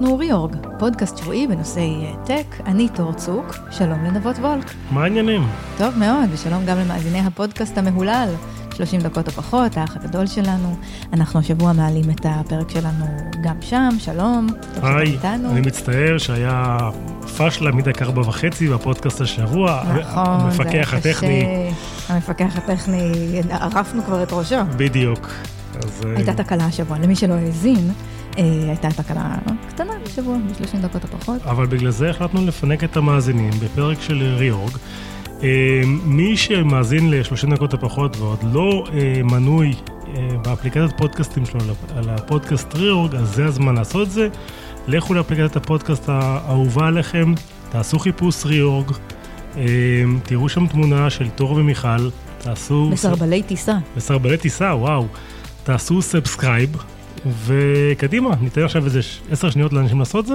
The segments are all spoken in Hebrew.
אנחנו ריאורג, פודקאסט שבועי בנושאי טק, אני תור צוק, שלום לנבות וולק. מה העניינים? טוב מאוד, ושלום גם למאזיני הפודקאסט המהולל, 30 דקות או פחות, האח הגדול שלנו. אנחנו השבוע מעלים את הפרק שלנו גם שם, שלום. היי, אני מצטער שהיה פשלה מדי כארבע וחצי בפודקאסט השבוע. נכון, המפקח הטכני. המפקח הטכני, ערפנו כבר את ראשו. בדיוק. אז... הייתה תקלה השבוע, למי שלא האזין. אה, הייתה תקלה קטנה בשבוע, ב-30 דקות או פחות. אבל בגלל זה החלטנו לפנק את המאזינים בפרק של ריאורג. אה, מי שמאזין ל-30 דקות או פחות ועוד לא אה, מנוי באפליקציית פודקאסטים שלו על הפודקאסט ריאורג, אז זה הזמן לעשות את זה. לכו לאפליקציית הפודקאסט האהובה עליכם, תעשו חיפוש ריאורג, תראו שם תמונה של תור ומיכל, תעשו... מסרבלי טיסה. מסרבלי טיסה, וואו. תעשו סאבסקרייב, וקדימה, ניתן עכשיו איזה עשר שניות לאנשים לעשות זה.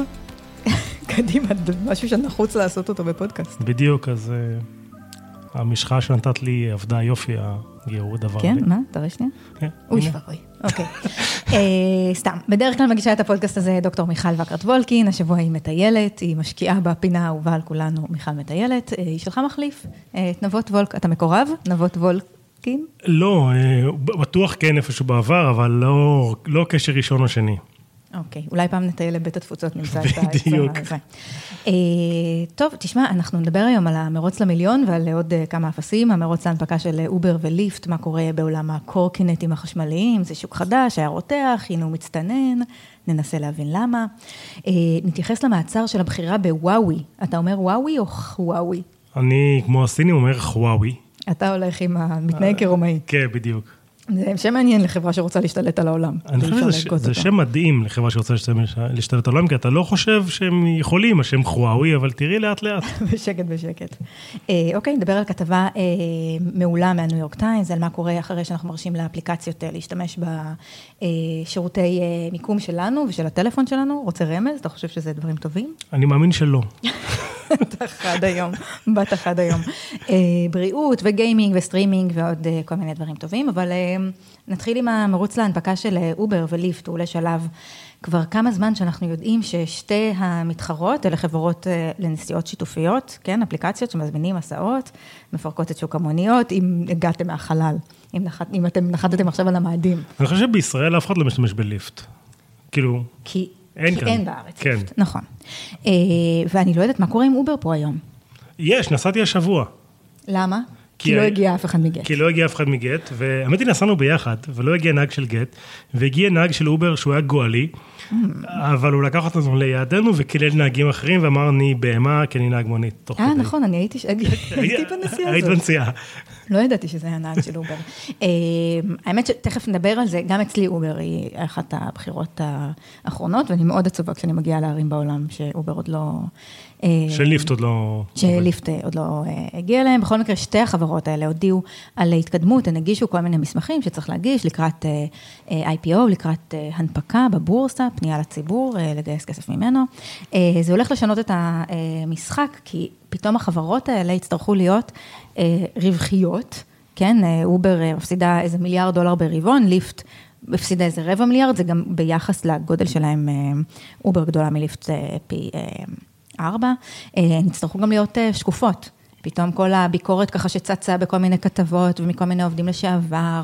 קדימה, משהו שנחוץ לעשות אותו בפודקאסט. בדיוק, אז uh, המשחה שנתת לי עבדה יופי, הגיור דבר. כן, מה? תראה שנייה. כן. אוי, שבוי. אוקיי. אה, סתם, בדרך כלל מגישה את הפודקאסט הזה דוקטור מיכל וקרת וולקין, השבוע היא מטיילת, היא משקיעה בפינה האהובה על כולנו, מיכל מטיילת, אה, היא שלך מחליף, את נבות וולק, אתה מקורב? נבות וולק מסכים? לא, אה, בטוח כן איפשהו בעבר, אבל לא, לא קשר ראשון או שני. אוקיי, אולי פעם נטייל לבית התפוצות, נמצא את ה... בדיוק. אה, טוב, תשמע, אנחנו נדבר היום על המרוץ למיליון ועל עוד אה, כמה אפסים, המרוץ להנפקה של אובר וליפט, מה קורה בעולם הקורקינטים החשמליים, זה שוק חדש, היה רותח, הנה הוא מצטנן, ננסה להבין למה. נתייחס למעצר של הבכירה בוואווי, אתה אומר וואוי או חוואוי? אני, כמו הסינים, אומר חוואוי. אתה הולך עם המתנהג כרומאי. כן, בדיוק. זה שם מעניין לחברה שרוצה להשתלט על העולם. אני חושב שזה שם מדהים לחברה שרוצה להשתלט על העולם, כי אתה לא חושב שהם יכולים, השם חוואוי, אבל תראי לאט לאט. בשקט בשקט. אה, אוקיי, נדבר על כתבה אה, מעולה מהניו יורק טיימס, על מה קורה אחרי שאנחנו מרשים לאפליקציות אה, להשתמש בשירותי מיקום שלנו ושל הטלפון שלנו. רוצה רמז? אתה חושב שזה דברים טובים? אני מאמין שלא. בת אחד היום, בת אחד היום. בריאות וגיימינג וסטרימינג ועוד כל מיני דברים טובים, אבל נתחיל עם המרוץ להנפקה של אובר וליפט, הוא עולה שלב כבר כמה זמן שאנחנו יודעים ששתי המתחרות, אלה חברות אה, לנסיעות שיתופיות, כן, אפליקציות שמזמינים הסעות, מפרקות את שוק המוניות, אם הגעתם מהחלל, אם, נחת, אם אתם נחתתם עכשיו על המאדים. אני חושב שבישראל אף אחד לא משתמש בליפט. כאילו, כי, אין כי כאן. אין בארץ כן. ליפט, נכון. אה, ואני לא יודעת מה קורה עם אובר פה היום. יש, נסעתי השבוע. למה? כי לא הגיע אף אחד מגט. כי לא הגיע אף אחד מגט, והאמת היא נסענו ביחד, ולא הגיע נהג של גט, והגיע נהג של אובר שהוא היה גואלי, mm. אבל הוא לקח אותנו ליעדנו וקילל נהגים אחרים ואמר, אני בהמה, כי אני נהג מונית. אה, נכון, אני הייתי בנסיעה הזאת. היית בנסיעה. לא ידעתי שזה היה נהג של אובר. אה, האמת שתכף נדבר על זה, גם אצלי אובר היא אחת הבחירות האחרונות, ואני מאוד עצובה כשאני מגיעה לערים בעולם, שאובר עוד לא... אה, שליפט עוד לא... שליפט עוד לא אה, הגיע אליהם. בכל מקרה, שתי החברות האלה הודיעו על התקדמות, הן הגישו כל מיני מסמכים שצריך להגיש לקראת IPO, לקראת הנפקה בבורסה, פנייה לציבור, לגייס כסף ממנו. זה הולך לשנות את המשחק, כי פתאום החברות האלה יצטרכו להיות רווחיות, כן? אובר מפסידה איזה מיליארד דולר ברבעון, ליפט הפסידה איזה רבע מיליארד, זה גם ביחס לגודל שלהם, אובר גדולה מליפט פי ארבע, הן יצטרכו גם להיות שקופות. פתאום כל הביקורת ככה שצצה בכל מיני כתבות ומכל מיני עובדים לשעבר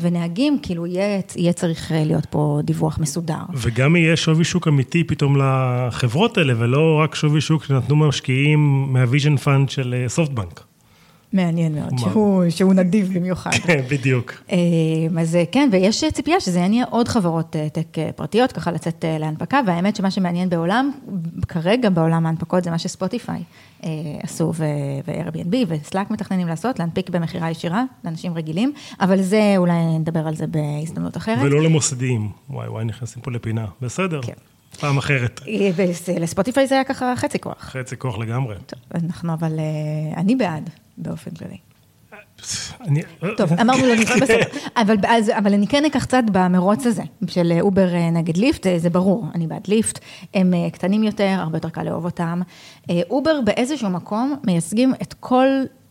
ונהגים, כאילו יהיה, יהיה צריך להיות פה דיווח מסודר. וגם יהיה שווי שוק אמיתי פתאום לחברות האלה, ולא רק שווי שוק שנתנו משקיעים מהוויז'ן פאנד של סופטבנק. מעניין מאוד, שהוא, שהוא נדיב במיוחד. כן, בדיוק. אז כן, ויש ציפייה שזה יניע עוד חברות טק פרטיות, ככה לצאת להנפקה, והאמת שמה שמעניין בעולם, כרגע בעולם ההנפקות זה מה שספוטיפיי עשו ו-Airbnb וסלאק מתכננים לעשות, להנפיק במכירה ישירה לאנשים רגילים, אבל זה, אולי נדבר על זה בהזדמנות אחרת. ולא למוסדיים, וואי וואי, נכנסים פה לפינה, בסדר. כן. פעם אחרת. לספוטיפיי זה היה ככה חצי כוח. חצי כוח לגמרי. טוב, אנחנו אבל, אני בעד. באופן כללי. אני... טוב, אמרנו לא נצא בסדר, אבל, אבל אני כן אקח קצת במרוץ הזה, של אובר נגד ליפט, זה ברור, אני בעד ליפט, הם קטנים יותר, הרבה יותר קל לאהוב אותם. אובר באיזשהו מקום מייצגים את כל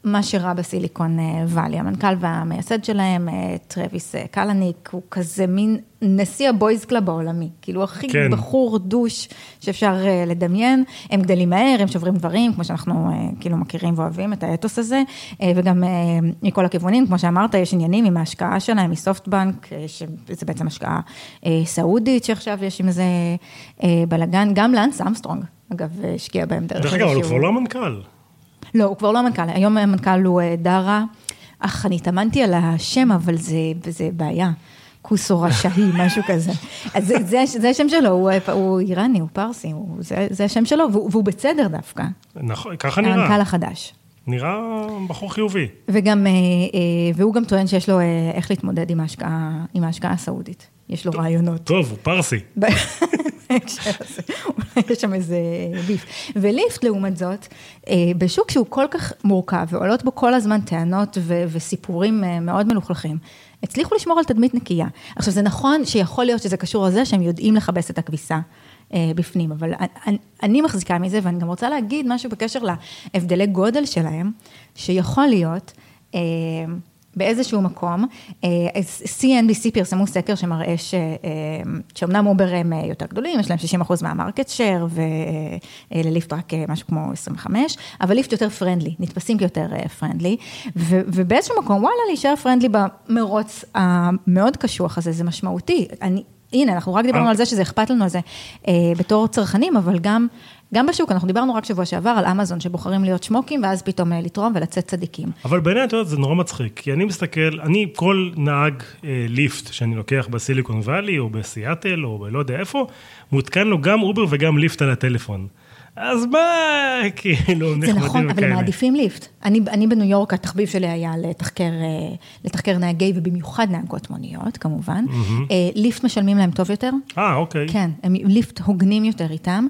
מה שרע בסיליקון וואלי. המנכ"ל והמייסד שלהם, טרוויס קלניק, הוא כזה מין נשיא ה boys club העולמי. כאילו, הכי כן. בחור douche שאפשר לדמיין. הם גדלים מהר, הם שוברים דברים, כמו שאנחנו כאילו מכירים ואוהבים את האתוס הזה, וגם מכל הכיוונים, כמו שאמרת, יש עניינים עם ההשקעה שלהם מסופטבנק, שזה בעצם השקעה סעודית, שעכשיו יש עם זה בלאגן, גם לאנס אמסטרונג, אגב, השקיע בהם דרך דרך אגב, הוא כבר לא המנכ"ל. לא, הוא כבר לא המנכ"ל, היום המנכ"ל הוא דרה, אך אני התאמנתי על השם, אבל זה, זה בעיה. כוסו רשאי, משהו כזה. אז זה, זה, זה השם שלו, הוא, הוא איראני, הוא פרסי, הוא, זה, זה השם שלו, והוא, והוא בסדר דווקא. נכון, ככה נראה. המנכ"ל החדש. נראה בחור חיובי. וגם, והוא גם טוען שיש לו איך להתמודד עם ההשקעה, עם ההשקעה הסעודית. יש לו טוב, רעיונות. טוב, הוא פרסי. אולי יש שם איזה ביף. וליפט, לעומת זאת, בשוק שהוא כל כך מורכב, ועולות בו כל הזמן טענות וסיפורים מאוד מלוכלכים, הצליחו לשמור על תדמית נקייה. עכשיו, זה נכון שיכול להיות שזה קשור לזה שהם יודעים לכבס את הכביסה. בפנים, אבל אני מחזיקה מזה, ואני גם רוצה להגיד משהו בקשר להבדלי גודל שלהם, שיכול להיות, באיזשהו מקום, CNBC פרסמו סקר שמראה ש, שאומנם אובר הם יותר גדולים, יש להם 60 אחוז מה market share, ולליפט רק משהו כמו 25, אבל ליפט יותר friendly, נתפסים כיותר friendly, ובאיזשהו מקום, וואלה, להישאר friendly במרוץ המאוד קשוח הזה, זה משמעותי. אני, הנה, אנחנו רק דיברנו על זה שזה אכפת לנו על זה בתור צרכנים, אבל גם... גם בשוק, אנחנו דיברנו רק שבוע שעבר על אמזון, שבוחרים להיות שמוקים, ואז פתאום לתרום ולצאת צדיקים. אבל בעיניי, את יודעת, זה נורא מצחיק, כי אני מסתכל, אני, כל נהג אה, ליפט שאני לוקח בסיליקון וואלי, או בסיאטל, או בלא יודע איפה, מותקן לו גם אובר וגם ליפט על הטלפון. אז מה, כאילו, נחמדים. זה נכון, אבל הם מעדיפים ליפט. אני, אני בניו יורק, התחביב שלי היה לתחקר, לתחקר נהגי, ובמיוחד נהגות מוניות, כמובן. Mm-hmm. ליפט משלמים להם טוב יותר. אה, אוקיי. כן, הם ליפט הוגנים יותר איתם,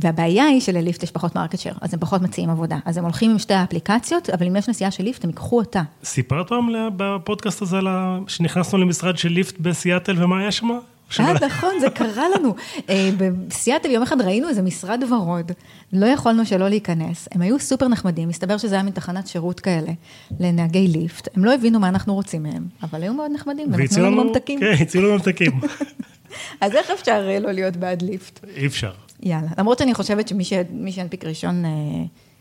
והבעיה היא שלליפט יש פחות market share, אז הם פחות מציעים עבודה. אז הם הולכים עם שתי האפליקציות, אבל אם יש נסיעה של ליפט, הם ייקחו אותה. סיפרת פעם בפודקאסט הזה, שנכנסנו למשרד של ליפט בסיאטל, ומה היה שם? אה, נכון, זה קרה לנו. בסיאטל יום אחד ראינו איזה משרד ורוד, לא יכולנו שלא להיכנס, הם היו סופר נחמדים, מסתבר שזה היה מתחנת שירות כאלה, לנהגי ליפט, הם לא הבינו מה אנחנו רוצים מהם, אבל היו מאוד נחמדים, ונתנו לנו ממתקים. כן, הציעו לנו ממתקים. אז איך אפשר לא להיות בעד ליפט? אי אפשר. יאללה, למרות שאני חושבת שמי שינפיק ראשון,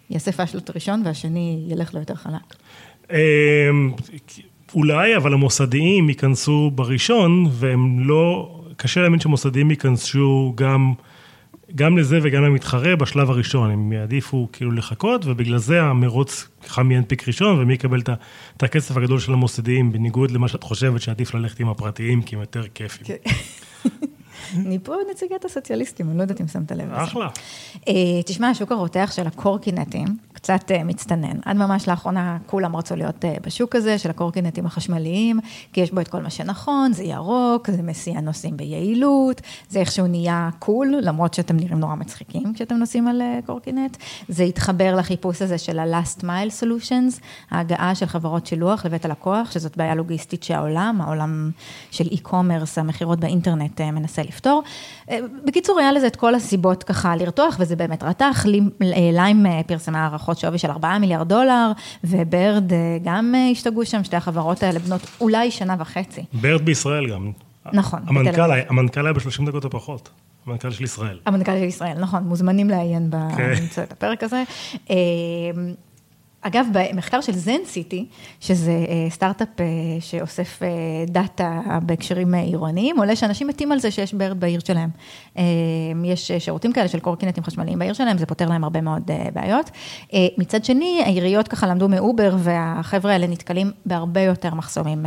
יעשה פאשלות ראשון, והשני ילך לו יותר חלק. אולי, אבל המוסדיים ייכנסו בראשון, והם לא, קשה להאמין שמוסדיים ייכנסו גם, גם לזה וגם למתחרה בשלב הראשון, הם יעדיפו כאילו לחכות, ובגלל זה המרוץ, ככה מי ינפיק ראשון ומי יקבל את הכסף הגדול של המוסדיים, בניגוד למה שאת חושבת שעדיף ללכת עם הפרטיים, כי הם יותר כיפים. אני פה נציגת הסוציאליסטים, אני לא יודעת אם שמת לב לזה. אחלה. תשמע, השוק הרותח של הקורקינטים קצת מצטנן. עד ממש לאחרונה כולם רצו להיות בשוק הזה של הקורקינטים החשמליים, כי יש בו את כל מה שנכון, זה ירוק, זה מסיע נוסעים ביעילות, זה איכשהו נהיה קול, למרות שאתם נראים נורא מצחיקים כשאתם נוסעים על קורקינט. זה התחבר לחיפוש הזה של ה-last mile solutions, ההגעה של חברות שילוח לבית הלקוח, שזאת בעיה לוגיסטית שהעולם, העולם של e-commerce, המכירות באינטרנט מנסה לפתור. בקיצור, היה לזה את כל הסיבות ככה לרתוח, וזה באמת רתח. ליים פרסמה הערכות שווי של 4 מיליארד דולר, וברד גם השתגעו שם, שתי החברות האלה בנות אולי שנה וחצי. ברד בישראל גם. נכון. המנכ"ל, המנכ"ל היה ב-30 דקות או פחות. המנכ"ל של ישראל. המנכ"ל של ישראל, נכון, מוזמנים לעיין בפרק הזה. אגב, במחקר של זן סיטי, שזה סטארט-אפ שאוסף דאטה בהקשרים עירוניים, עולה שאנשים מתים על זה שיש ברד בעיר שלהם. יש שירותים כאלה של קורקינטים חשמליים בעיר שלהם, זה פותר להם הרבה מאוד בעיות. מצד שני, העיריות ככה למדו מאובר, והחבר'ה האלה נתקלים בהרבה יותר מחסומים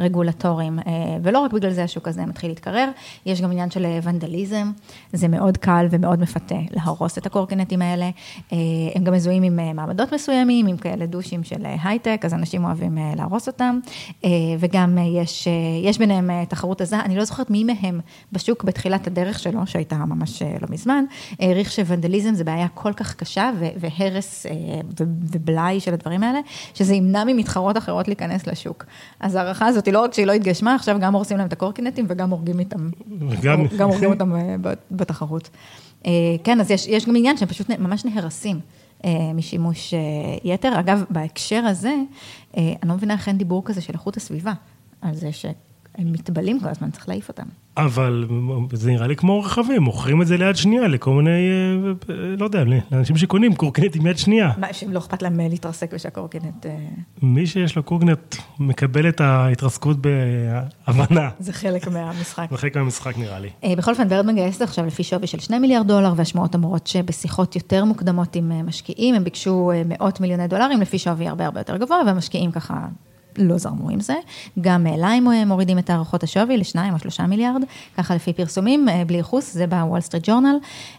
רגולטוריים, ולא רק בגלל זה השוק הזה מתחיל להתקרר, יש גם עניין של ונדליזם, זה מאוד קל ומאוד מפתה להרוס את הקורקינטים האלה, הם גם מזוהים עם מעמדות מסוימים, עם כאלה דושים של הייטק, אז אנשים אוהבים להרוס אותם, וגם יש, יש ביניהם תחרות עזה, אני לא זוכרת מי מהם בשוק בתחילת הדרך שלו, שהייתה ממש לא מזמן, העריך שוונדליזם זה בעיה כל כך קשה, והרס ובלאי של הדברים האלה, שזה ימנע ממתחרות אחרות להיכנס לשוק. אז ההערכה הזאת היא לא רק שהיא לא התגשמה, עכשיו גם הורסים להם את הקורקינטים וגם הורגים איתם, גם, גם הורגים אותם בתחרות. כן, אז יש, יש גם עניין שהם פשוט ממש נהרסים. משימוש יתר. אגב, בהקשר הזה, אני לא מבינה איך אין דיבור כזה של איכות הסביבה, על זה שהם מתבלים כל הזמן, צריך להעיף אותם. אבל זה נראה לי כמו רכבים, מוכרים את זה ליד שנייה לכל מיני, אה, לא יודע, לאנשים שקונים קורקינט עם יד שנייה. מה, שהם לא אכפת להם להתרסק ושהקורקינט... אה, מי שיש לו קורקינט מקבל את ההתרסקות בהבנה. זה חלק מהמשחק. זה חלק מהמשחק נראה לי. אה, בכל אופן, ברד מגייסת עכשיו לפי שווי של 2 מיליארד דולר, והשמועות אומרות שבשיחות יותר מוקדמות עם משקיעים, הם ביקשו מאות מיליוני דולרים לפי שווי הרבה הרבה יותר גבוה, והמשקיעים ככה לא זרמו עם זה. גם ליים אה, מורידים את הערכות השווי לשניים או שלושה מיליארד, ככה לפי פרסומים, אה, בלי ייחוס, זה בוול סטריט ג'ורנל.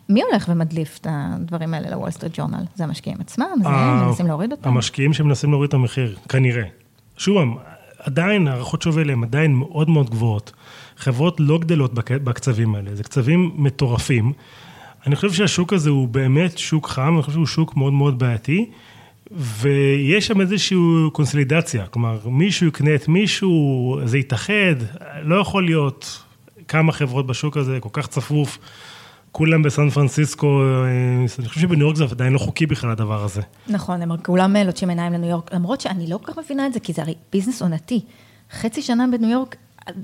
מי הולך ומדליף את הדברים האלה לוול סטריט ג'ורנל? זה המשקיעים עצמם? זה הם מנסים להוריד אותם? המשקיעים שמנסים להוריד את המחיר, כנראה. שוב, עדיין הערכות שווי האלה הן עדיין מאוד מאוד גבוהות. חברות לא גדלות בקצבים האלה, זה קצבים מטורפים. אני חושב שהשוק הזה הוא באמת שוק חם, אני חושב שהוא שוק מאוד מאוד בעייתי. ויש שם איזושהי קונסולידציה, כלומר, מישהו יקנה את מישהו, זה יתאחד, לא יכול להיות כמה חברות בשוק הזה, כל כך צפוף, כולם בסן פרנסיסקו, אני חושב שבניו יורק זה עדיין לא חוקי בכלל הדבר הזה. נכון, הם כולם לוטשים עיניים לניו יורק, למרות שאני לא כל כך מבינה את זה, כי זה הרי ביזנס עונתי. חצי שנה בניו יורק,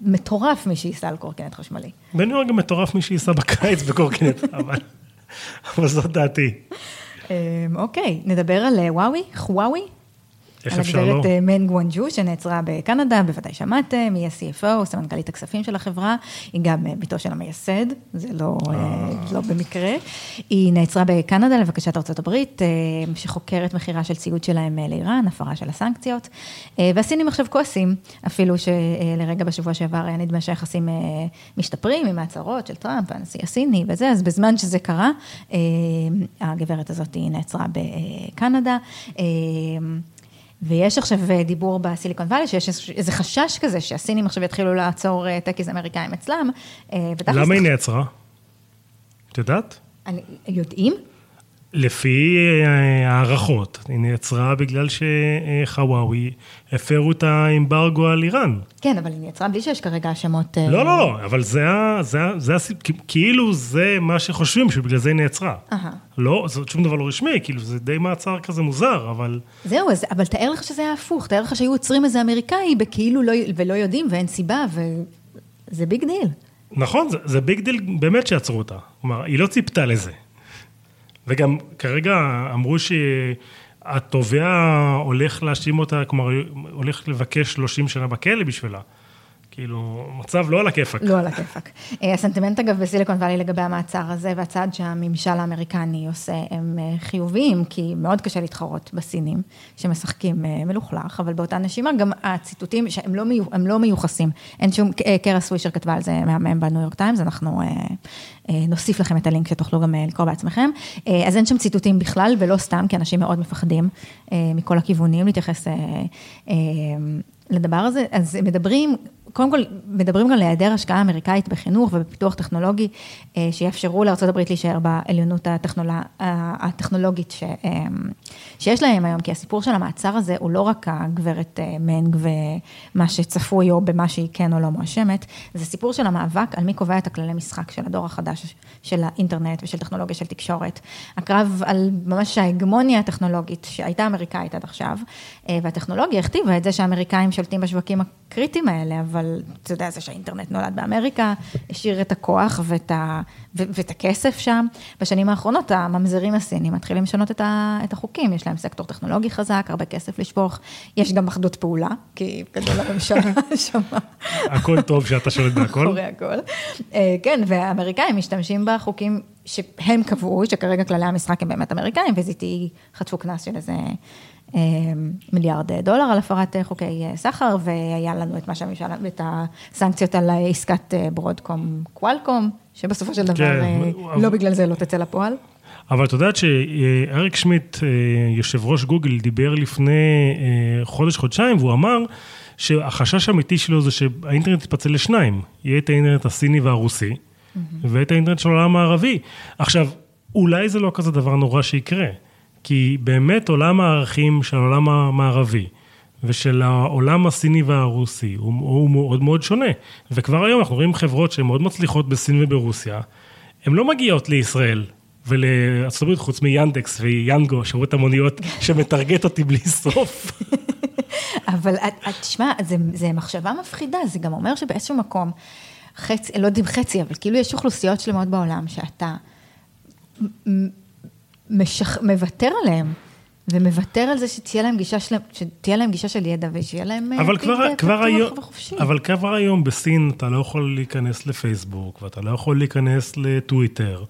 מטורף מי שייסע על קורקינט חשמלי. בניו יורק גם מטורף מי שייסע בקיץ בקורקינט, אבל, אבל זאת דעתי. אמ, אוקיי, נדבר על אה, וואוי, חוואוי. איך אפשר לא? על הגברת מן גואנג'ו, שנעצרה בקנדה, בוודאי שמעתם, היא ה-CFO, סמנכ"לית הכספים של החברה, היא גם אה, בתו של המייסד, זה לא, אה. לא במקרה. היא נעצרה בקנדה לבקשת ארה"ב, שחוקרת מכירה של ציוד שלהם לאיראן, הפרה של הסנקציות, והסינים עכשיו כועסים, אפילו שלרגע בשבוע שעבר היה נדמה שהיחסים משתפרים עם ההצהרות של טראמפ והנשיא הסיני וזה, אז בזמן שזה קרה, הגברת הזאת נעצרה בקנדה. ויש עכשיו דיבור בסיליקון וואלי, שיש איזה חשש כזה שהסינים עכשיו יתחילו לעצור אה, טקיס אמריקאים אצלם. אה, למה היא נעצרה? את יודעת? יודעים? לפי אה, הערכות, היא נעצרה בגלל שחוואוי הפרו את האמברגו על איראן. כן, אבל היא נעצרה בלי שיש כרגע האשמות... לא, לא, לא, אבל זה, זה, זה, זה, כאילו זה מה שחושבים, שבגלל זה היא נעצרה. לא, זה שום דבר לא רשמי, כאילו זה די מעצר כזה מוזר, אבל... זהו, אז, אבל תאר לך שזה היה הפוך, תאר לך שהיו עוצרים איזה אמריקאי בכאילו לא, ולא יודעים ואין סיבה, וזה big deal. נכון, זה, זה big deal באמת שעצרו אותה. כלומר, היא לא ציפתה לזה. וגם כרגע אמרו שהתובע הולך להאשים אותה, כלומר, הולך לבקש 30 שנה בכלא בשבילה. כאילו, מצב לא על הכיפאק. לא על הכיפאק. אה, הסנטימנט אגב בסיליקון וואלי לגבי המעצר הזה והצעד שהממשל האמריקני עושה הם אה, חיוביים, כי מאוד קשה להתחרות בסינים שמשחקים אה, מלוכלך, אבל באותה נשימה גם הציטוטים שהם לא, מיו, לא מיוחסים. אין שום, קרה סווישר כתבה על זה מהמם בניו יורק טיימס, אנחנו נוסיף לכם את הלינק שתוכלו גם לקרוא בעצמכם. אז אין שם ציטוטים בכלל, ולא סתם, כי אנשים מאוד מפחדים מכל הכיוונים להתייחס לדבר הזה. אז מדברים קודם כל, מדברים גם על היעדר השקעה אמריקאית בחינוך ובפיתוח טכנולוגי, אה, שיאפשרו לארה"ב להישאר בעליונות הטכנולוגית ש, אה, שיש להם היום, כי הסיפור של המעצר הזה הוא לא רק הגברת אה, מנג ומה שצפוי או במה שהיא כן או לא מואשמת, זה סיפור של המאבק על מי קובע את הכללי משחק של הדור החדש של האינטרנט ושל טכנולוגיה של תקשורת. הקרב על ממש ההגמוניה הטכנולוגית שהייתה אמריקאית עד עכשיו, והטכנולוגיה הכתיבה את זה שהאמריקאים שולטים בשווקים הקריטיים האלה, אבל אתה יודע, זה שהאינטרנט נולד באמריקה, השאיר את הכוח ואת, ה, ו, ואת הכסף שם. בשנים האחרונות הממזרים הסינים מתחילים לשנות את, ה, את החוקים, יש להם סקטור טכנולוגי חזק, הרבה כסף לשפוך, יש גם אחדות פעולה, כי גדול הממשלה שם. הכל טוב שאתה שולט בהכל. אה, כן, והאמריקאים משתמשים בחוקים שהם קבעו, שכרגע כללי המשחק הם באמת אמריקאים, וזיתי חטפו קנס של איזה אה, מיליארד דולר על הפרת אה, חוקי אה, סחר, והיה לנו את מה שהממשלה, את הסנקציות על עסקת ברודקום קוואלקום, שבסופו של דבר כן, לא בגלל זה לא תצא לפועל. אבל את יודעת שאריק שמיט, יושב ראש גוגל, דיבר לפני חודש, חודשיים, והוא אמר שהחשש האמיתי שלו זה שהאינטרנט יתפצל לשניים, יהיה את האינטרנט הסיני והרוסי. ואת האינטרנט של העולם הערבי. עכשיו, אולי זה לא כזה דבר נורא שיקרה. כי באמת עולם הערכים של העולם המערבי ושל העולם הסיני והרוסי הוא, הוא מאוד מאוד שונה. וכבר היום אנחנו רואים חברות שהן מאוד מצליחות בסין וברוסיה, הן לא מגיעות לישראל ולארצות הברית, חוץ מיאנדקס ויאנגו, שירות המוניות שמטרגט אותי בלי סוף. אבל תשמע, זה מחשבה מפחידה, זה גם אומר שבאיזשהו מקום, חצי, לא יודעים חצי, אבל כאילו יש אוכלוסיות שלמות בעולם שאתה משח, מוותר עליהם, ומוותר על זה שתהיה להם גישה של, שתהיה להם גישה של ידע ושיהיה להם אה, אבל פיד, כבר, כבר היום. אבל כבר היום בסין אתה לא יכול להיכנס לפייסבוק, ואתה לא יכול להיכנס לטוויטר.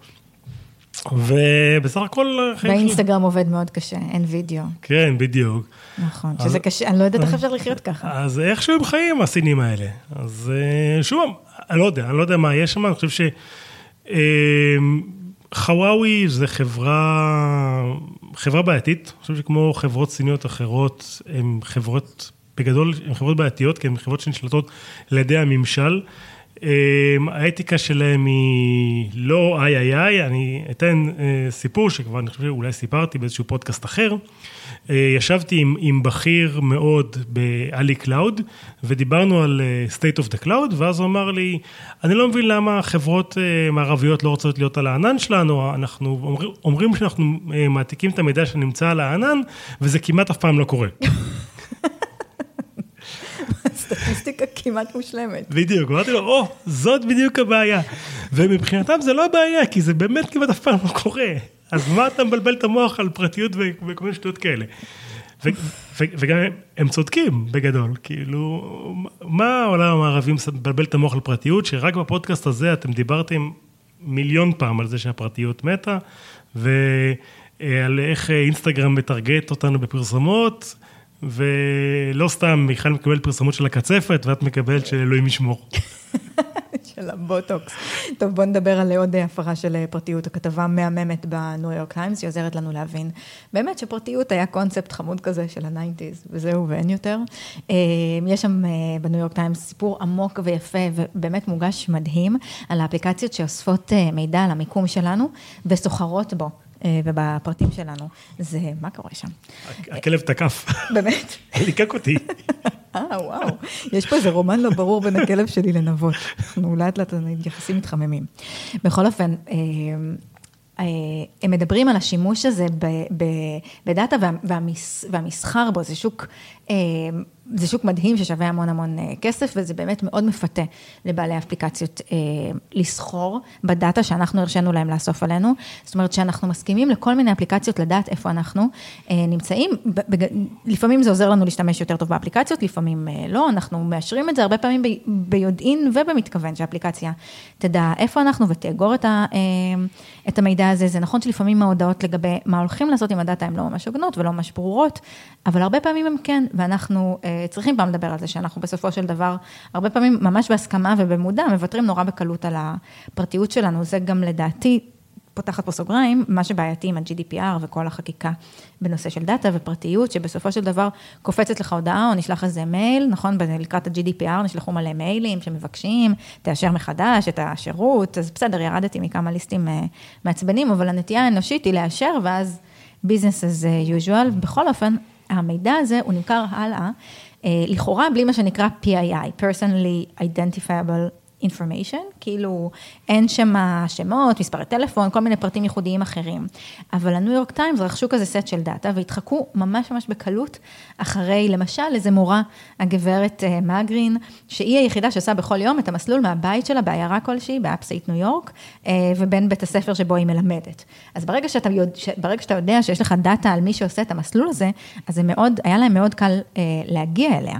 ובסך הכל... שלי- והאינסטגרם עובד מאוד קשה, אין וידאו. כן, בדיוק. נכון, אז- שזה קשה, אני לא יודעת איך אפשר לחיות ככה. אז איכשהו הם חיים, הסינים האלה. אז אה, שוב, אני לא יודע, אני לא יודע מה יש שם, אני חושב ש... אה, חוואוי זה חברה, חברה בעייתית, אני חושב שכמו חברות סיניות אחרות, הן חברות, בגדול, הן חברות בעייתיות, כי הן חברות שנשלטות על ידי הממשל. אה, האתיקה שלהם היא לא איי איי איי, אני אתן אה, סיפור שכבר אני חושב שאולי סיפרתי באיזשהו פודקאסט אחר. אה, ישבתי עם, עם בכיר מאוד באלי Cloud, ודיברנו על אה, state of the cloud, ואז הוא אמר לי, אני לא מבין למה חברות מערביות לא רוצות להיות על הענן שלנו, אנחנו אומרים, אומרים שאנחנו מעתיקים את המידע שנמצא על הענן, וזה כמעט אף פעם לא קורה. סטטיסטיקה כמעט מושלמת. בדיוק, אמרתי לו, או, זאת בדיוק הבעיה. ומבחינתם זה לא הבעיה, כי זה באמת כמעט אף פעם לא קורה. אז מה אתה מבלבל את המוח על פרטיות וכל מיני שטויות כאלה? וגם הם צודקים בגדול, כאילו, מה העולם המערבי מבלבל את המוח על פרטיות, שרק בפודקאסט הזה אתם דיברתם מיליון פעם על זה שהפרטיות מתה, ועל איך אינסטגרם מטרגט אותנו בפרסומות, ולא סתם מיכל מקבלת פרסומות של הקצפת, ואת מקבלת שאלוהים ישמור. של הבוטוקס. טוב, בוא נדבר על עוד הפרה של פרטיות, הכתבה מהממת בניו יורק טיימס, היא עוזרת לנו להבין באמת שפרטיות היה קונספט חמוד כזה של ה nineties, וזהו ואין יותר. אה, יש שם אה, בניו יורק טיימס סיפור עמוק ויפה ובאמת מוגש מדהים על האפליקציות שאוספות אה, מידע על המיקום שלנו וסוחרות בו. אה, ובפרטים שלנו, זה, מה קורה שם? הכלב תקף, באמת? ליקק אותי. אה, וואו, יש פה איזה רומן לא ברור בין הכלב שלי לנבות. אנחנו לאט לאט יחסים מתחממים. בכל אופן, אה, אה, הם מדברים על השימוש הזה בדאטה וה- והמס- והמסחר בו, זה שוק, זה שוק מדהים ששווה המון המון אה, כסף, וזה באמת מאוד מפתה לבעלי אפליקציות אה, לסחור בדאטה שאנחנו הרשינו להם לאסוף עלינו. זאת אומרת שאנחנו מסכימים לכל מיני אפליקציות לדעת איפה אנחנו אה, נמצאים. בג- לפעמים זה עוזר לנו להשתמש יותר טוב באפליקציות, לפעמים אה, לא, אנחנו מאשרים את זה הרבה פעמים ב- ביודעין ובמתכוון שהאפליקציה תדע איפה אנחנו ותאגור את, ה, אה, את המידע הזה. זה נכון שלפעמים ההודעות לגבי מה הולכים לעשות עם הדאטה הן לא ממש הוגנות ולא ממש ברורות, אבל הרבה פעמים הם כן, ואנחנו אה, צריכים פעם לדבר על זה, שאנחנו בסופו של דבר, הרבה פעמים ממש בהסכמה ובמודע, מוותרים נורא בקלות על הפרטיות שלנו. זה גם לדעתי, פותחת פה סוגריים, מה שבעייתי עם ה-GDPR וכל החקיקה בנושא של דאטה ופרטיות, שבסופו של דבר קופצת לך הודעה או נשלח איזה מייל, נכון? לקראת ה-GDPR נשלחו מלא מיילים שמבקשים, תאשר מחדש את השירות, אז בסדר, ירדתי מכמה ליסטים אה, מעצבנים, אבל הנטייה האנושית היא לאשר, ואז business as usual. בכל אופן, המידע הזה הוא נמכר הלאה, אה, לכאורה בלי מה שנקרא PII, personally identifiable information, כאילו אין שם שמות, מספרי טלפון, כל מיני פרטים ייחודיים אחרים. אבל הניו יורק טיימס רכשו כזה סט של דאטה והתחקו ממש ממש בקלות אחרי, למשל, איזה מורה, הגברת אה, מגרין, שהיא היחידה שעושה בכל יום את המסלול מהבית שלה בעיירה כלשהי, באפסטייט ניו יורק, אה, ובין בית הספר שבו היא מלמדת. אז ברגע שאתה, יודע, ברגע שאתה יודע שיש לך דאטה על מי שעושה את המסלול הזה, אז זה מאוד, היה להם מאוד קל אה, להגיע אליה.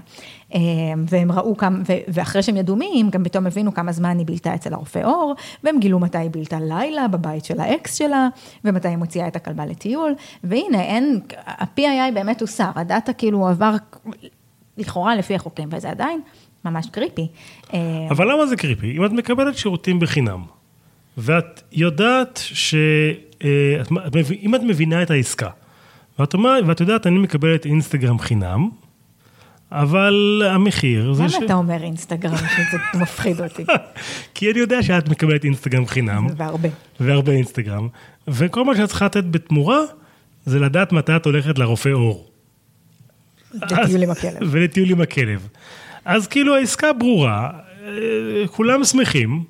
אה, והם ראו כמה, ואחרי שהם ידעו מי, הם גם פתאום הבינו כמה זמן היא בילתה אצל הרופא עור, והם גילו מתי היא בילתה לילה בבית של האקס שלה, ומתי היא מוציאה את הכלבה לטיול, והנה, אין, ה-PII באמת הוסר, הדאטה כאילו עבר לכאורה לפי החוקים, וזה עדיין ממש קריפי. אה, אבל למה זה קריפי? אם את מקבלת שירותים בחינם, ואת יודעת ש... אה, אם את מבינה את העסקה, ואת, אומר, ואת יודעת, אני מקבלת אינסטגרם חינם, אבל המחיר זה למה אתה אומר אינסטגרם, שזה מפחיד אותי? כי אני יודע שאת מקבלת אינסטגרם חינם, והרבה. והרבה אינסטגרם, וכל מה שאת צריכה לתת בתמורה, זה לדעת מתי את הולכת לרופא עור. לטיול עם הכלב. ולטיול עם הכלב. אז כאילו העסקה ברורה, אה, כולם שמחים,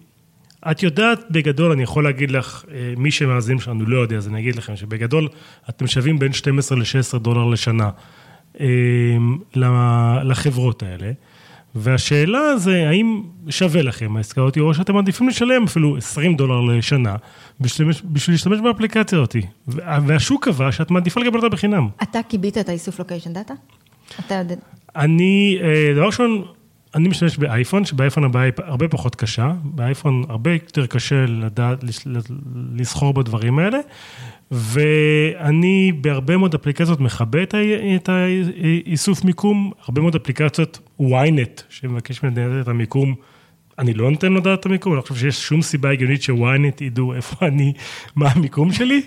את יודעת, בגדול, אני יכול להגיד לך, אה, מי שמאזין שלנו לא יודע, אז אני אגיד לכם שבגדול, אתם שווים בין 12 ל-16 דולר לשנה לחברות האלה. והשאלה זה, האם שווה לכם העסקאות, או שאתם מעדיפים לשלם אפילו 20 דולר לשנה בשביל, בשביל להשתמש באפליקציה הזאת. והשוק קבע שאת מעדיפה לקבל אותה בחינם. אתה קיבית את האיסוף לוקיישן דאטה? אתה יודע... אני, אה, דבר ראשון, אני משתמש באייפון, שבאייפון הבעיה היא הרבה פחות קשה, באייפון הרבה יותר קשה לדעת, לסחור בדברים האלה, ואני בהרבה מאוד אפליקציות מכבה את האיסוף מיקום, הרבה מאוד אפליקציות ynet, שמבקש ממני את המיקום, אני לא נותן לדעת את המיקום, אני לא חושב שיש שום סיבה הגיונית ש-ynet ידעו איפה אני, מה המיקום שלי.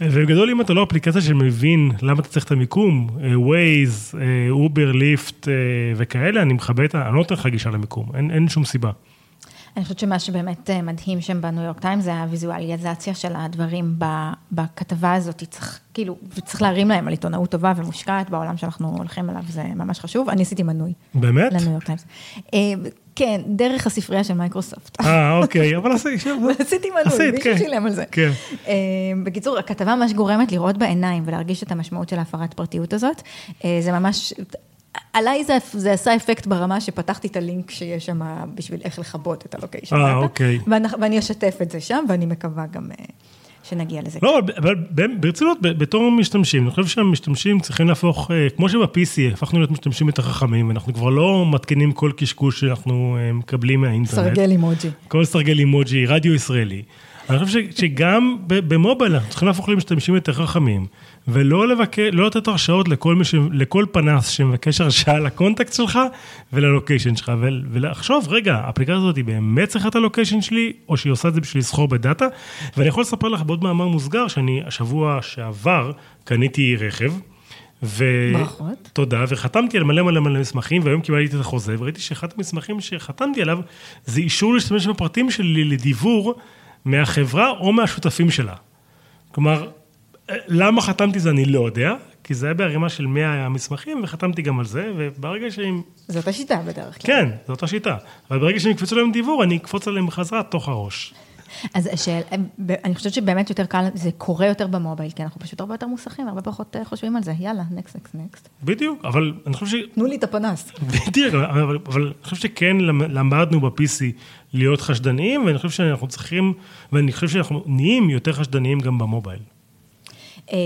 ובגדול, אם אתה לא אפליקציה שמבין למה אתה צריך את המיקום, Waze, אובר, ליפט וכאלה, אני מכבה את ה... אני לא נותן לך גישה למיקום, אין, אין שום סיבה. אני חושבת שמה שבאמת אה, מדהים שם בניו יורק טיימס זה הוויזואליזציה של הדברים בכתבה הזאת, צריך כאילו, וצריך להרים להם על עיתונאות טובה ומושקעת בעולם שאנחנו הולכים אליו, זה ממש חשוב. אני עשיתי מנוי. באמת? לניו יורק טיימס. אה, כן, דרך הספרייה של מייקרוסופט. אה, אוקיי, אבל עשיתי מנוי, מישהו כן. שילם על זה. כן. אה, בקיצור, הכתבה ממש גורמת לראות בעיניים ולהרגיש את המשמעות של ההפרת פרטיות הזאת. זה ממש, עליי זה, זה עשה אפקט ברמה שפתחתי את הלינק שיש שם בשביל איך לכבות את הלוקיישן. אה, אוקיי. ואני, ואני אשתף את זה שם, ואני מקווה גם אה, שנגיע לזה. לא, אבל ברצינות, בתור משתמשים, אני חושב שהמשתמשים צריכים להפוך, אה, כמו שב-PC הפכנו להיות משתמשים יותר חכמים, ואנחנו כבר לא מתקינים כל קשקוש שאנחנו אה, מקבלים מהאינטרנט. סרגל אימוג'י. כל סרגל אימוג'י, רדיו ישראלי. אני חושב שגם במובייל אנחנו צריכים להפוך למשתמשים יותר חכמים. ולא לבקר, לא לתת הרשאות לכל, מש, לכל פנס שמבקש הרשאה לקונטקט שלך וללוקיישן שלך, ולחשוב, רגע, האפליקציה הזאת היא באמת צריכה את הלוקיישן שלי, או שהיא עושה את זה בשביל לסחור בדאטה, ואני יכול לספר לך בעוד מאמר מוסגר, שאני השבוע שעבר קניתי רכב. ו... ברכות. תודה, וחתמתי על מלא מלא מלא מסמכים, והיום קיבלתי את החוזה, וראיתי שאחד המסמכים שחתמתי עליו, זה אישור להשתמש בפרטים שלי לדיוור מהחברה או מהשותפים שלה. כלומר, למה חתמתי זה אני לא יודע, כי זה היה בערימה של 100 מסמכים, וחתמתי גם על זה, וברגע שהם... זאת השיטה בדרך כלל. כן, זאת השיטה. אבל ברגע שהם יקפצו להם דיוור, אני אקפוץ עליהם בחזרה תוך הראש. אז השאל, אני חושבת שבאמת יותר קל, זה קורה יותר במובייל, כי אנחנו פשוט הרבה יותר מוסכים, הרבה פחות אה, חושבים על זה, יאללה, נקסט, נקסט, נקסט. בדיוק, אבל אני חושב ש... תנו לי את הפנס. בדיוק, אבל, אבל אני חושב שכן למדנו ב-PC להיות חשדניים, ואני חושב שאנחנו צריכים, ואני חושב שאנחנו נהיים יותר חשדניים גם במובייל. אמ,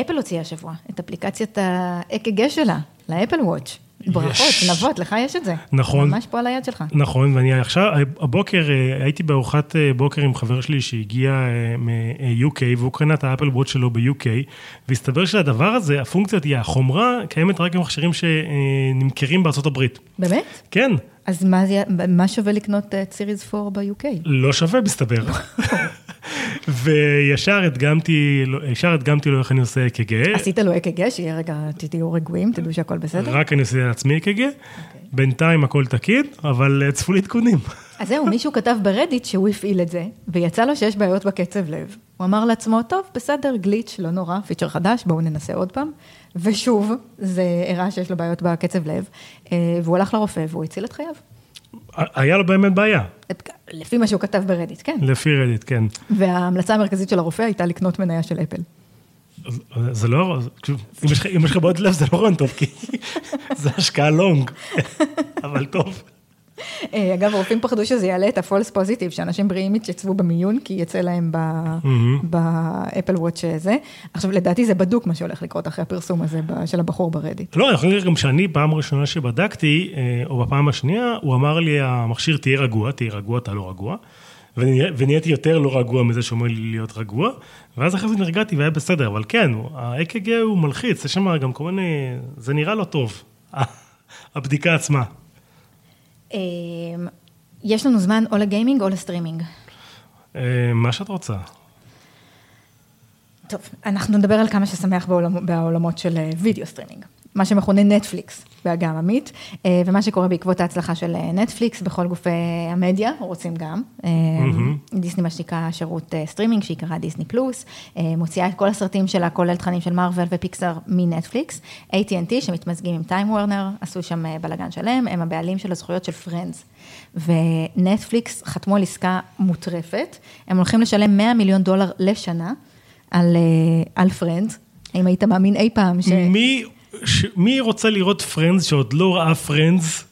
אפל הוציאה השבוע את אפליקציית ה-EKG שלה, לאפל וואץ'. ברכות, נבות, לך יש את זה. נכון. ממש פה על היד שלך. נכון, ואני עכשיו, הבוקר אה, הייתי בארוחת אה, בוקר עם חבר שלי שהגיע אה, מ-UK, והוא קנה את האפל וואץ' שלו ב-UK, והסתבר שהדבר הזה, הפונקציה היא, החומרה קיימת רק במכשירים שנמכרים בארצות הברית. באמת? כן. אז מה, זה, מה שווה לקנות את Series 4 ב-UK? לא שווה, מסתבר. וישר הדגמתי, ישר הדגמתי לו איך אני עושה אק"ג. עשית לו אק"ג, שיהיה רגע, תהיו רגועים, תדעו שהכל בסדר? רק אני עושה לעצמי אק"ג. אוקיי. בינתיים הכל תקין, אבל אה, צפו לי עדכונים. אז זהו, מישהו כתב ברדיט שהוא הפעיל את זה, ויצא לו שיש בעיות בקצב לב. הוא אמר לעצמו, טוב, בסדר, גליץ', לא נורא, פיצ'ר חדש, בואו ננסה עוד פעם. ושוב, זה הראה שיש לו בעיות בקצב לב, אה, והוא הלך לרופא והוא הציל את חייו. היה לו באמת בעיה. לפי מה שהוא כתב ברדיט, כן. לפי רדיט, כן. וההמלצה המרכזית של הרופא הייתה לקנות מניה של אפל. זה לא, אם יש לך בעיות לב זה לא רעיון טוב, כי זה השקעה long, אבל טוב. אה, אגב, הרופאים פחדו שזה יעלה את ה false positive, שאנשים בריאים יתייצבו במיון, כי יצא להם באפל וואץ' הזה. עכשיו, לדעתי זה בדוק מה שהולך לקרות אחרי הפרסום הזה של הבחור ברדיט. לא, אני יכול להגיד גם שאני, פעם ראשונה שבדקתי, אה, או בפעם השנייה, הוא אמר לי, המכשיר תהיה רגוע, תהיה רגוע, אתה לא רגוע. ונהייתי יותר לא רגוע מזה שאומר לי להיות רגוע, ואז אחרי זה נרגעתי והיה בסדר, אבל כן, ה-AKG הוא מלחיץ, יש שם גם כל מיני, זה נראה לא טוב, הבדיקה עצמה. אמ, יש לנו זמן או לגיימינג או לסטרימינג. אה, מה שאת רוצה. טוב, אנחנו נדבר על כמה ששמח בעולמות של אה, וידאו סטרימינג. מה שמכונה נטפליקס בעגה עממית, אה, ומה שקורה בעקבות ההצלחה של אה, נטפליקס בכל גופי המדיה, רוצים גם. דיסני שנקרא שירות סטרימינג, שיקרא דיסני פלוס, מוציאה את כל הסרטים שלה, כולל תכנים של מארוול ופיקסאר מנטפליקס. AT&T שמתמזגים עם טיים וורנר, עשו שם בלאגן שלם, הם הבעלים של הזכויות של פרנדס. ונטפליקס חתמו על עסקה מטורפת, הם הולכים לשלם 100 מיליון דולר לשנה על, על פרנדס. האם היית מאמין אי פעם ש... מי ש... מי רוצה לראות פרנדס שעוד לא ראה פרנדס?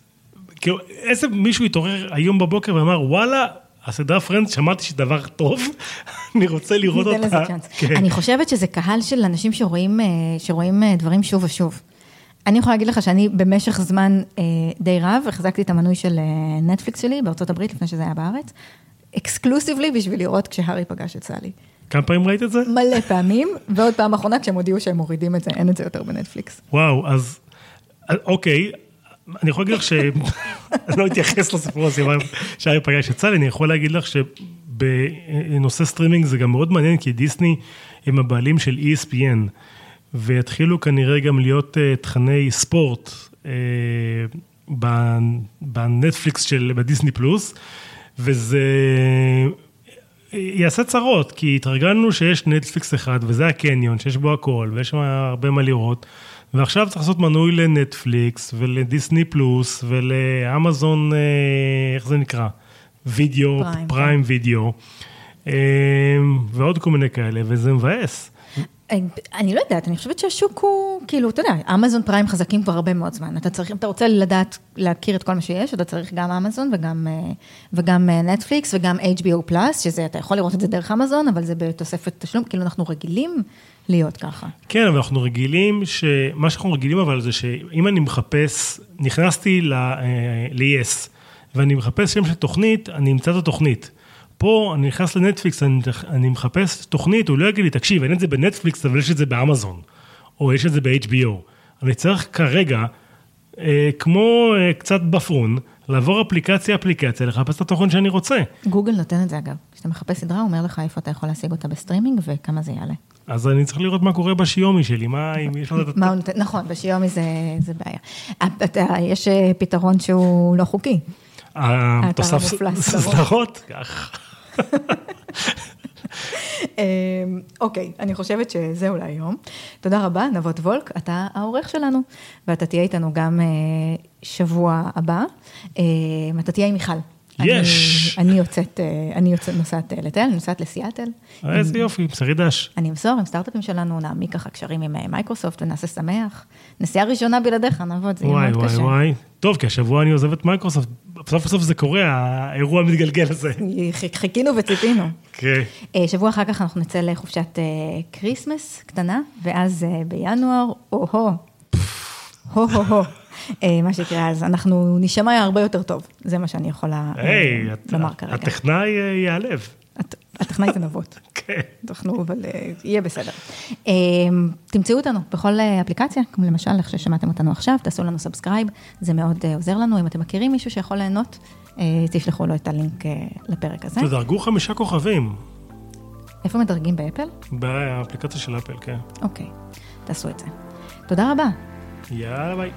כאילו, איזה מישהו התעורר היום בבוקר ואמר, וואלה, הסדרה פרנדס, שמעתי שזה דבר טוב, אני רוצה לראות אותה. לזה צ'אנס. כן. אני חושבת שזה קהל של אנשים שרואים, אה, שרואים אה, דברים שוב ושוב. אני יכולה להגיד לך שאני במשך זמן אה, די רב, החזקתי את המנוי של נטפליקס שלי בארצות הברית, לפני שזה היה בארץ, exclusively בשביל לראות כשהארי פגש את סלי. כמה פעמים ראית את זה? מלא פעמים, ועוד פעם אחרונה כשהם הודיעו שהם מורידים את זה, אין את זה יותר בנטפליקס. וואו, אז אוקיי, אני יכול להגיד לך ש... אני לא אתייחס לסיפור הזה, שהארי פגש את סלי, אני יכול להגיד לך שבנושא סטרימינג זה גם מאוד מעניין, כי דיסני הם הבעלים של ESPN, ויתחילו כנראה גם להיות uh, תכני ספורט uh, בנטפליקס של, בדיסני פלוס, וזה יעשה צרות, כי התרגלנו שיש נטפליקס אחד, וזה הקניון, שיש בו הכל, ויש שם הרבה מה לראות, ועכשיו צריך לעשות מנוי לנטפליקס, ולדיסני פלוס, ולאמזון, אה, איך זה נקרא? וידאו, פריים, פריים וידאו, אה, ועוד כל מיני כאלה, וזה מבאס. אני לא יודעת, אני חושבת שהשוק הוא, כאילו, אתה יודע, אמזון פריים חזקים כבר הרבה מאוד זמן. אתה צריך, אם אתה רוצה לדעת, להכיר את כל מה שיש, אתה צריך גם אמזון וגם, אה, וגם נטפליקס וגם HBO פלאס, שזה, אתה יכול לראות את זה דרך אמזון, אבל זה בתוספת תשלום, כאילו אנחנו רגילים להיות ככה. כן, אבל אנחנו רגילים, ש... מה שאנחנו רגילים אבל זה שאם אני מחפש, נכנסתי ל-yes, ואני מחפש שם של תוכנית, אני אמצא את התוכנית. פה אני נכנס לנטפליקס, אני, אני מחפש תוכנית, הוא לא יגיד לי, תקשיב, אין את זה בנטפליקס, אבל יש את זה באמזון, או יש את זה ב-HBO. אני צריך כרגע, אה, כמו אה, קצת בפון, לעבור אפליקציה-אפליקציה, לחפש את התוכן שאני רוצה. גוגל נותן את זה אגב. כשאתה מחפש סדרה, הוא אומר לך איפה אתה יכול להשיג אותה בסטרימינג וכמה זה יעלה. אז אני צריך לראות מה קורה בשיאומי שלי, מה, אם יש לך את... מה הוא נותן, נכון, בשיאומי זה, זה בעיה. יש אה, פתרון שהוא לא חוקי. התוסף סדרות, כך. אמ, אוקיי, אני חושבת שזהו להיום. תודה רבה, נבות וולק, אתה העורך שלנו, ואתה תהיה איתנו גם אה, שבוע הבא. אמ, אתה תהיה עם מיכל. יש. אני יוצאת, אה, אני יוצאת, נוסעת אה, אני נוסעת לסיאטל. איזה יופי, בשרי דש. אני אמסור עם סטארט-אפים שלנו, נעמיק ככה קשרים עם מייקרוסופט ונעשה שמח. נסיעה ראשונה בלעדיך, נבות, זה יהיה מאוד קשה. וואי, וואי, טוב, כי השבוע אני עוזב את מייקרוסופט, בסוף בסוף זה קורה, האירוע המתגלגל הזה. חיכינו וציפינו. כן. שבוע אחר כך אנחנו נצא לחופשת כריסמס קטנה, ואז בינואר, או-הו, הו-הו-הו. מה שיקרה, אז אנחנו נשמע הרבה יותר טוב, זה מה שאני יכולה לומר כרגע. הטכנאי ייעלב. הטכנאי זה נבות. כן. אנחנו, אבל יהיה בסדר. תמצאו אותנו בכל אפליקציה, כמו למשל, איך ששמעתם אותנו עכשיו, תעשו לנו subscribe, זה מאוד עוזר לנו. אם אתם מכירים מישהו שיכול ליהנות, תשלחו לו את הלינק לפרק הזה. תדרגו חמישה כוכבים. איפה מדרגים באפל? באפליקציה של אפל, כן. אוקיי, תעשו את זה. תודה רבה. Ja, det var.